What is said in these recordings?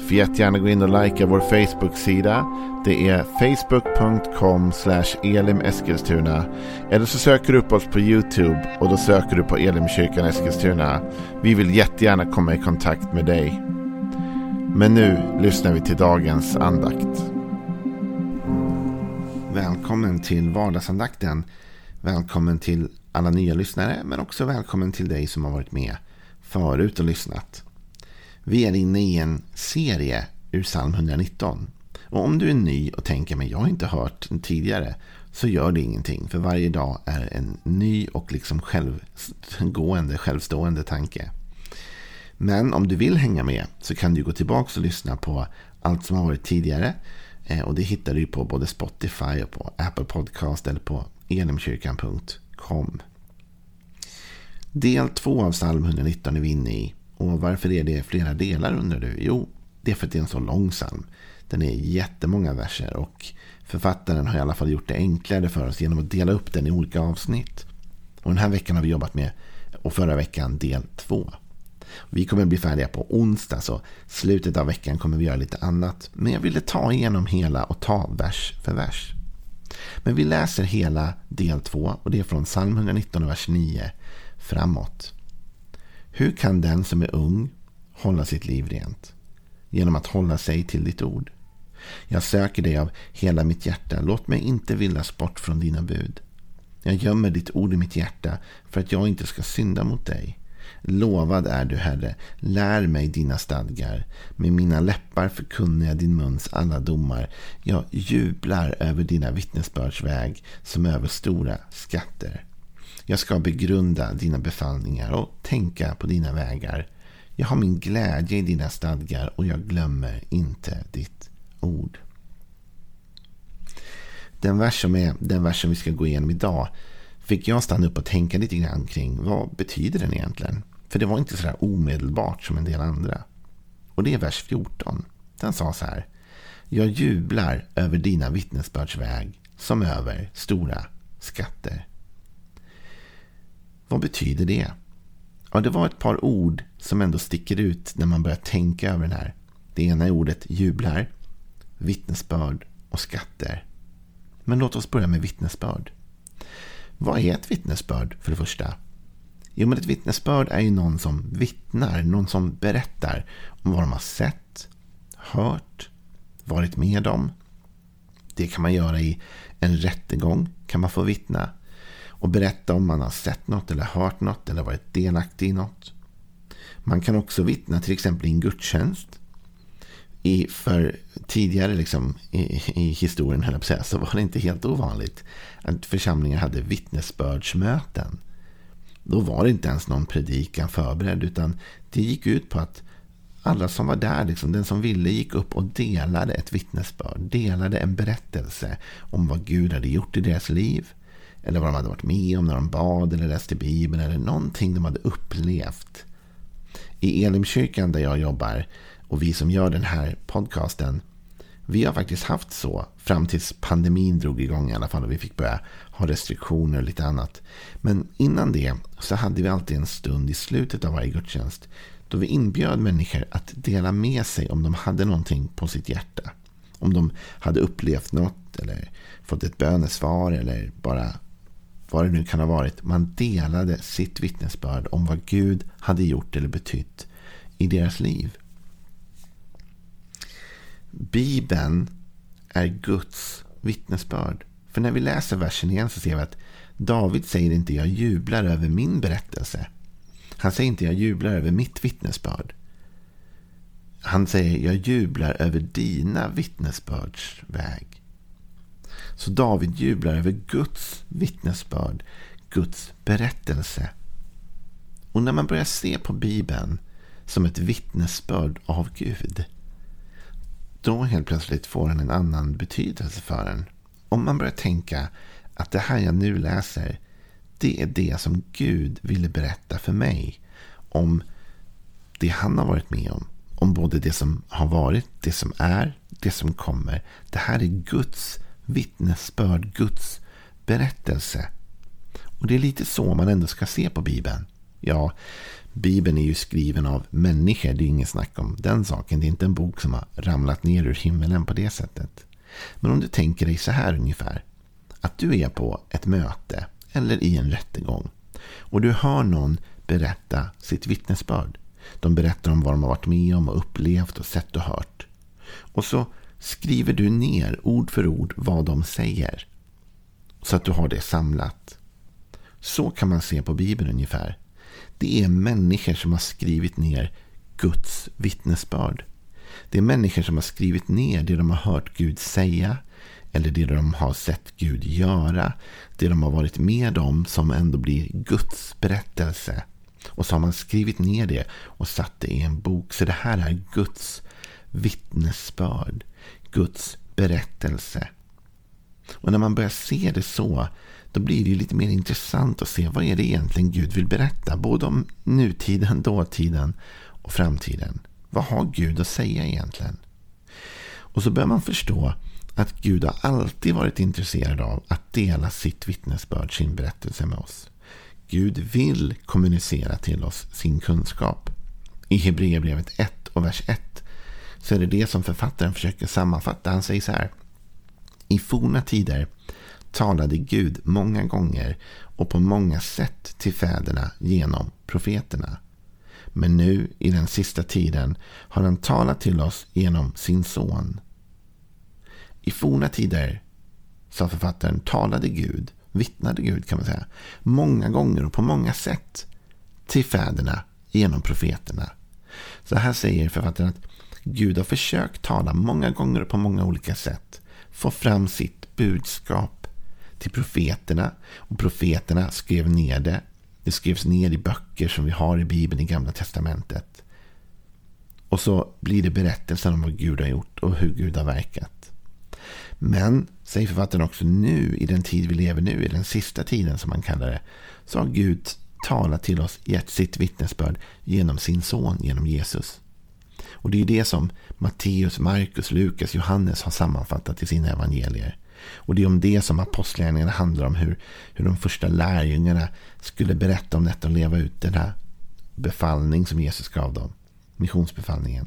Får jättegärna gå in och likea vår Facebook-sida. Det är facebook.com elimeskilstuna. Eller så söker du upp oss på YouTube och då söker du på Elimkyrkan Eskilstuna. Vi vill jättegärna komma i kontakt med dig. Men nu lyssnar vi till dagens andakt. Välkommen till vardagsandakten. Välkommen till alla nya lyssnare men också välkommen till dig som har varit med förut och lyssnat. Vi är inne i en serie ur psalm 119. Och om du är ny och tänker men jag har inte hört den tidigare så gör det ingenting. För varje dag är en ny och liksom självgående, självstående tanke. Men om du vill hänga med så kan du gå tillbaka och lyssna på allt som har varit tidigare. Eh, och det hittar du på både Spotify och på Apple Podcast eller på elimkyrkan.com. Del 2 av psalm 119 är vi inne i. Och varför är det flera delar undrar du? Jo, det är för att det är en så lång psalm. Den är jättemånga verser och författaren har i alla fall gjort det enklare för oss genom att dela upp den i olika avsnitt. Och den här veckan har vi jobbat med, och förra veckan del två. Vi kommer bli färdiga på onsdag, så slutet av veckan kommer vi göra lite annat. Men jag ville ta igenom hela och ta vers för vers. Men vi läser hela del två och det är från psalm 119, vers 9 framåt. Hur kan den som är ung hålla sitt liv rent? Genom att hålla sig till ditt ord. Jag söker dig av hela mitt hjärta. Låt mig inte villas bort från dina bud. Jag gömmer ditt ord i mitt hjärta för att jag inte ska synda mot dig. Lovad är du, Herre. Lär mig dina stadgar. Med mina läppar förkunnar jag din muns alla domar. Jag jublar över dina vittnesbördsväg som över stora skatter. Jag ska begrunda dina befallningar och tänka på dina vägar. Jag har min glädje i dina stadgar och jag glömmer inte ditt ord. Den vers som är den vers som vi ska gå igenom idag fick jag stanna upp och tänka lite grann kring vad betyder den egentligen? För det var inte så där omedelbart som en del andra. Och det är vers 14. Den sa så här. Jag jublar över dina vittnesbördsväg som över stora skatter. Vad betyder det? Ja, det var ett par ord som ändå sticker ut när man börjar tänka över den här. Det ena är ordet jublar, vittnesbörd och skatter. Men låt oss börja med vittnesbörd. Vad är ett vittnesbörd för det första? Jo, men ett vittnesbörd är ju någon som vittnar, någon som berättar om vad de har sett, hört, varit med om. Det kan man göra i en rättegång, kan man få vittna och berätta om man har sett något eller hört något eller varit delaktig i något. Man kan också vittna till exempel i en gudstjänst. I, för tidigare liksom, i, i historien höll jag på säga, så var det inte helt ovanligt att församlingar hade vittnesbördsmöten. Då var det inte ens någon predikan förberedd utan det gick ut på att alla som var där, liksom, den som ville, gick upp och delade ett vittnesbörd. Delade en berättelse om vad Gud hade gjort i deras liv. Eller vad de hade varit med om när de bad eller läste Bibeln. Eller någonting de hade upplevt. I Elimkyrkan där jag jobbar och vi som gör den här podcasten. Vi har faktiskt haft så fram tills pandemin drog igång i alla fall. Och vi fick börja ha restriktioner och lite annat. Men innan det så hade vi alltid en stund i slutet av varje gudstjänst. Då vi inbjöd människor att dela med sig om de hade någonting på sitt hjärta. Om de hade upplevt något eller fått ett bönesvar eller bara vad det nu kan ha varit. Man delade sitt vittnesbörd om vad Gud hade gjort eller betytt i deras liv. Bibeln är Guds vittnesbörd. För när vi läser versen igen så ser vi att David säger inte jag jublar över min berättelse. Han säger inte jag jublar över mitt vittnesbörd. Han säger jag jublar över dina vittnesbörds väg. Så David jublar över Guds vittnesbörd, Guds berättelse. Och när man börjar se på Bibeln som ett vittnesbörd av Gud, då helt plötsligt får den en annan betydelse för en. Om man börjar tänka att det här jag nu läser, det är det som Gud ville berätta för mig. Om det han har varit med om. Om både det som har varit, det som är, det som kommer. Det här är Guds vittnesbörd, Guds berättelse. Och det är lite så man ändå ska se på Bibeln. Ja, Bibeln är ju skriven av människor, det är inget snack om den saken. Det är inte en bok som har ramlat ner ur himlen på det sättet. Men om du tänker dig så här ungefär. Att du är på ett möte eller i en rättegång. Och du hör någon berätta sitt vittnesbörd. De berättar om vad de har varit med om och upplevt och sett och hört. Och så skriver du ner ord för ord vad de säger. Så att du har det samlat. Så kan man se på Bibeln ungefär. Det är människor som har skrivit ner Guds vittnesbörd. Det är människor som har skrivit ner det de har hört Gud säga. Eller det de har sett Gud göra. Det de har varit med om som ändå blir Guds berättelse. Och så har man skrivit ner det och satt det i en bok. Så det här är Guds vittnesbörd. Guds berättelse. Och när man börjar se det så, då blir det lite mer intressant att se vad är det egentligen Gud vill berätta. Både om nutiden, dåtiden och framtiden. Vad har Gud att säga egentligen? Och så börjar man förstå att Gud har alltid varit intresserad av att dela sitt vittnesbörd, sin berättelse med oss. Gud vill kommunicera till oss sin kunskap. I Hebreerbrevet 1 och vers 1 så är det det som författaren försöker sammanfatta. Han säger så här. I forna tider talade Gud många gånger och på många sätt till fäderna genom profeterna. Men nu i den sista tiden har han talat till oss genom sin son. I forna tider, sa författaren, talade Gud, vittnade Gud kan man säga, många gånger och på många sätt till fäderna genom profeterna. Så här säger författaren att Gud har försökt tala många gånger och på många olika sätt. Få fram sitt budskap till profeterna. Och profeterna skrev ner det. Det skrevs ner i böcker som vi har i Bibeln i Gamla Testamentet. Och så blir det berättelsen om vad Gud har gjort och hur Gud har verkat. Men, säger författaren också, nu i den tid vi lever nu, i den sista tiden som man kallar det, så har Gud talat till oss, gett sitt vittnesbörd genom sin son, genom Jesus. Och det är det som Matteus, Markus, Lukas, Johannes har sammanfattat i sina evangelier. Och det är om det som apostlagärningarna handlar om. Hur, hur de första lärjungarna skulle berätta om detta och leva ut den här befallning som Jesus gav dem. Missionsbefallningen.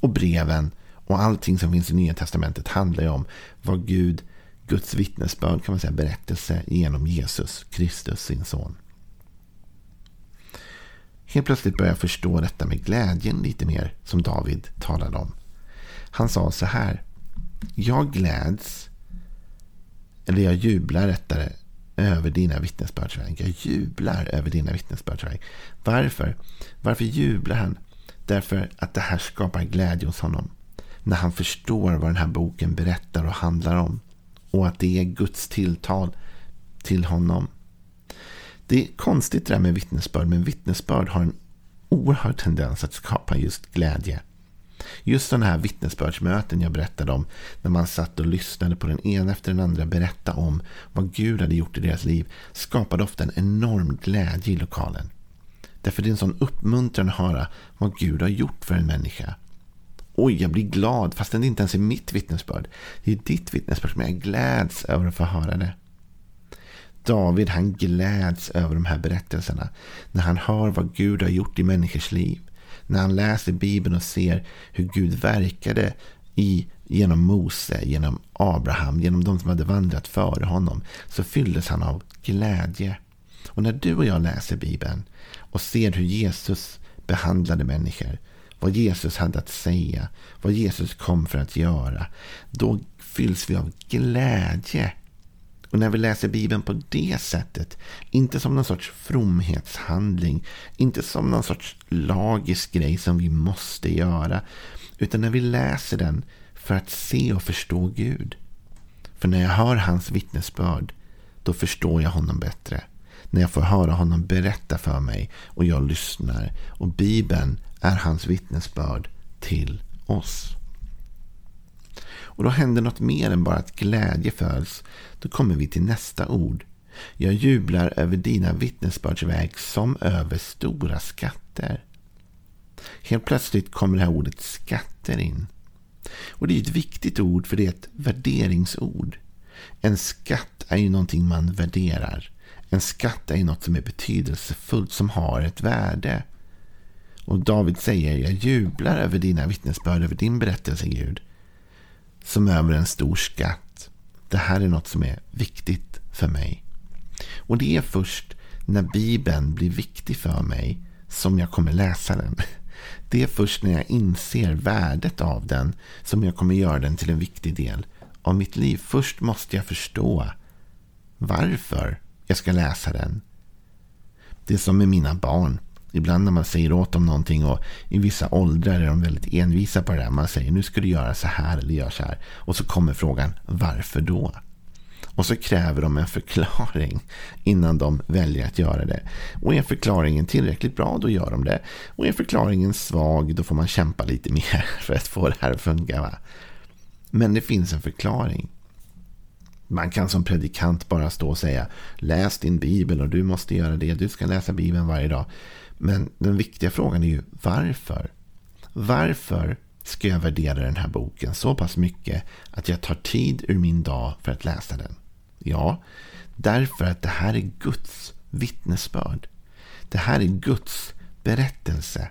Och breven och allting som finns i Nya Testamentet handlar ju om vad Gud, Guds vittnesbörd kan man säga, berättelse genom Jesus Kristus, sin son. Helt plötsligt börjar jag förstå detta med glädjen lite mer som David talade om. Han sa så här. Jag gläds, eller jag jublar rättare, över dina vittnesbördsverk. Jag jublar över dina vittnesbördsverk. Varför? Varför jublar han? Därför att det här skapar glädje hos honom. När han förstår vad den här boken berättar och handlar om. Och att det är Guds tilltal till honom. Det är konstigt det där med vittnesbörd, men vittnesbörd har en oerhörd tendens att skapa just glädje. Just sådana här vittnesbördsmöten jag berättade om, när man satt och lyssnade på den ena efter den andra berätta om vad Gud hade gjort i deras liv, skapade ofta en enorm glädje i lokalen. Därför det är en sån uppmuntran att höra vad Gud har gjort för en människa. Oj, jag blir glad fast det inte ens är mitt vittnesbörd. Det är ditt vittnesbörd som jag gläds över att få höra det. David han gläds över de här berättelserna. När han hör vad Gud har gjort i människors liv. När han läser Bibeln och ser hur Gud verkade i, genom Mose, genom Abraham, genom de som hade vandrat före honom. Så fylldes han av glädje. Och när du och jag läser Bibeln och ser hur Jesus behandlade människor. Vad Jesus hade att säga. Vad Jesus kom för att göra. Då fylls vi av glädje och när vi läser Bibeln på det sättet, inte som någon sorts fromhetshandling, inte som någon sorts lagisk grej som vi måste göra, utan när vi läser den för att se och förstå Gud. För när jag hör hans vittnesbörd, då förstår jag honom bättre. När jag får höra honom berätta för mig och jag lyssnar. Och Bibeln är hans vittnesbörd till oss. Och då händer något mer än bara att glädje föds. Då kommer vi till nästa ord. Jag jublar över dina vittnesbördsväg som över stora skatter. Helt plötsligt kommer det här ordet skatter in. Och det är ett viktigt ord för det är ett värderingsord. En skatt är ju någonting man värderar. En skatt är ju något som är betydelsefullt, som har ett värde. Och David säger, jag jublar över dina vittnesbörd, över din berättelse Gud. Som över en stor skatt. Det här är något som är viktigt för mig. Och det är först när Bibeln blir viktig för mig som jag kommer läsa den. Det är först när jag inser värdet av den som jag kommer göra den till en viktig del av mitt liv. Först måste jag förstå varför jag ska läsa den. Det är som med mina barn. Ibland när man säger åt dem någonting och i vissa åldrar är de väldigt envisa på det där. Man säger nu ska du göra så här eller gör så här. Och så kommer frågan varför då? Och så kräver de en förklaring innan de väljer att göra det. Och är förklaringen tillräckligt bra, då gör de det. Och är förklaringen svag, då får man kämpa lite mer för att få det här att funka. Va? Men det finns en förklaring. Man kan som predikant bara stå och säga läs din bibel och du måste göra det. Du ska läsa bibeln varje dag. Men den viktiga frågan är ju varför? Varför ska jag värdera den här boken så pass mycket att jag tar tid ur min dag för att läsa den? Ja, därför att det här är Guds vittnesbörd. Det här är Guds berättelse.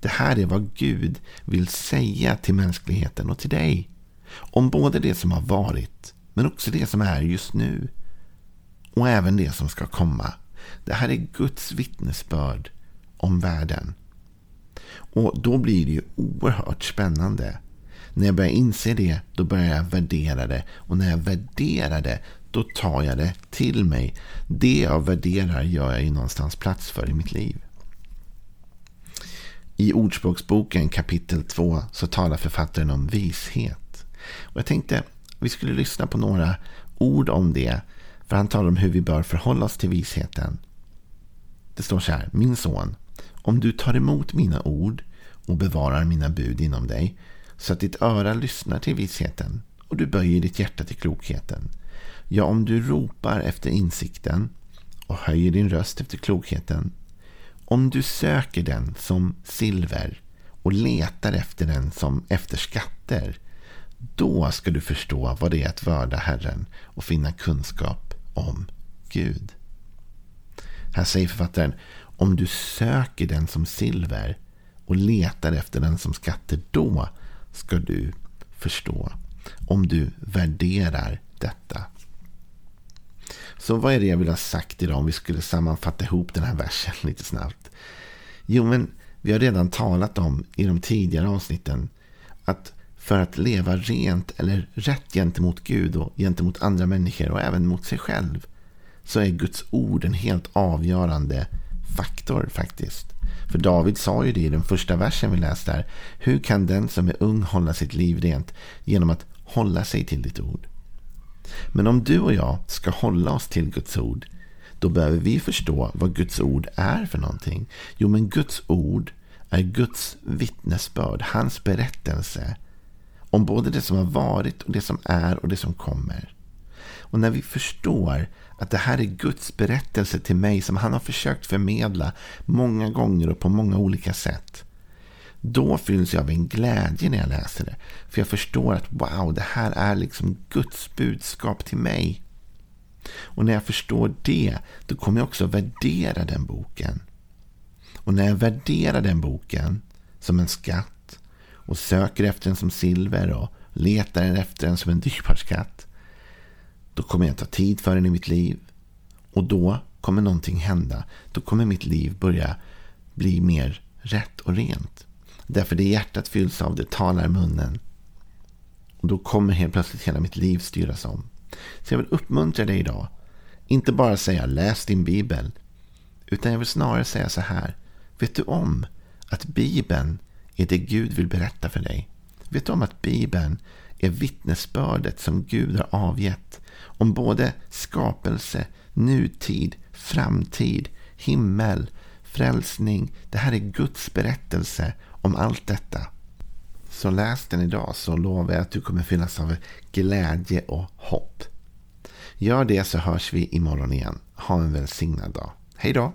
Det här är vad Gud vill säga till mänskligheten och till dig. Om både det som har varit, men också det som är just nu. Och även det som ska komma. Det här är Guds vittnesbörd om världen. Och då blir det ju oerhört spännande. När jag börjar inse det, då börjar jag värdera det. Och när jag värderar det, då tar jag det till mig. Det jag värderar gör jag ju någonstans plats för i mitt liv. I Ordspråksboken kapitel 2 så talar författaren om vishet. Och jag tänkte vi skulle lyssna på några ord om det. För han talar om hur vi bör förhålla oss till visheten. Det står så här. Min son, om du tar emot mina ord och bevarar mina bud inom dig så att ditt öra lyssnar till visheten och du böjer ditt hjärta till klokheten Ja, om du ropar efter insikten och höjer din röst efter klokheten. Om du söker den som silver och letar efter den som efter skatter. Då ska du förstå vad det är att vörda Herren och finna kunskap om Gud. Här säger författaren, om du söker den som silver och letar efter den som skatter, då ska du förstå. Om du värderar detta. Så vad är det jag vill ha sagt idag om vi skulle sammanfatta ihop den här versen lite snabbt? Jo, men vi har redan talat om i de tidigare avsnitten att för att leva rent eller rätt gentemot Gud och gentemot andra människor och även mot sig själv så är Guds ord en helt avgörande faktor faktiskt. För David sa ju det i den första versen vi läste här. Hur kan den som är ung hålla sitt liv rent genom att hålla sig till ditt ord? Men om du och jag ska hålla oss till Guds ord, då behöver vi förstå vad Guds ord är för någonting. Jo, men Guds ord är Guds vittnesbörd, hans berättelse om både det som har varit och det som är och det som kommer. Och när vi förstår att det här är Guds berättelse till mig som han har försökt förmedla många gånger och på många olika sätt. Då fylls jag av en glädje när jag läser det. För jag förstår att wow, det här är liksom Guds budskap till mig. Och när jag förstår det, då kommer jag också värdera den boken. Och när jag värderar den boken som en skatt och söker efter den som silver och letar efter den som en dyrbar skatt. Då kommer jag ta tid för den i mitt liv. Och då kommer någonting hända. Då kommer mitt liv börja bli mer rätt och rent. Därför det hjärtat fylls av, det talar munnen. Och då kommer helt plötsligt hela mitt liv styras om. Så jag vill uppmuntra dig idag. Inte bara säga läs din bibel. Utan jag vill snarare säga så här. Vet du om att bibeln är det Gud vill berätta för dig? Vet du om att bibeln är vittnesbördet som Gud har avgett om både skapelse, nutid, framtid, himmel, frälsning. Det här är Guds berättelse om allt detta. Så läs den idag så lovar jag att du kommer fyllas av glädje och hopp. Gör det så hörs vi imorgon igen. Ha en välsignad dag. Hej då!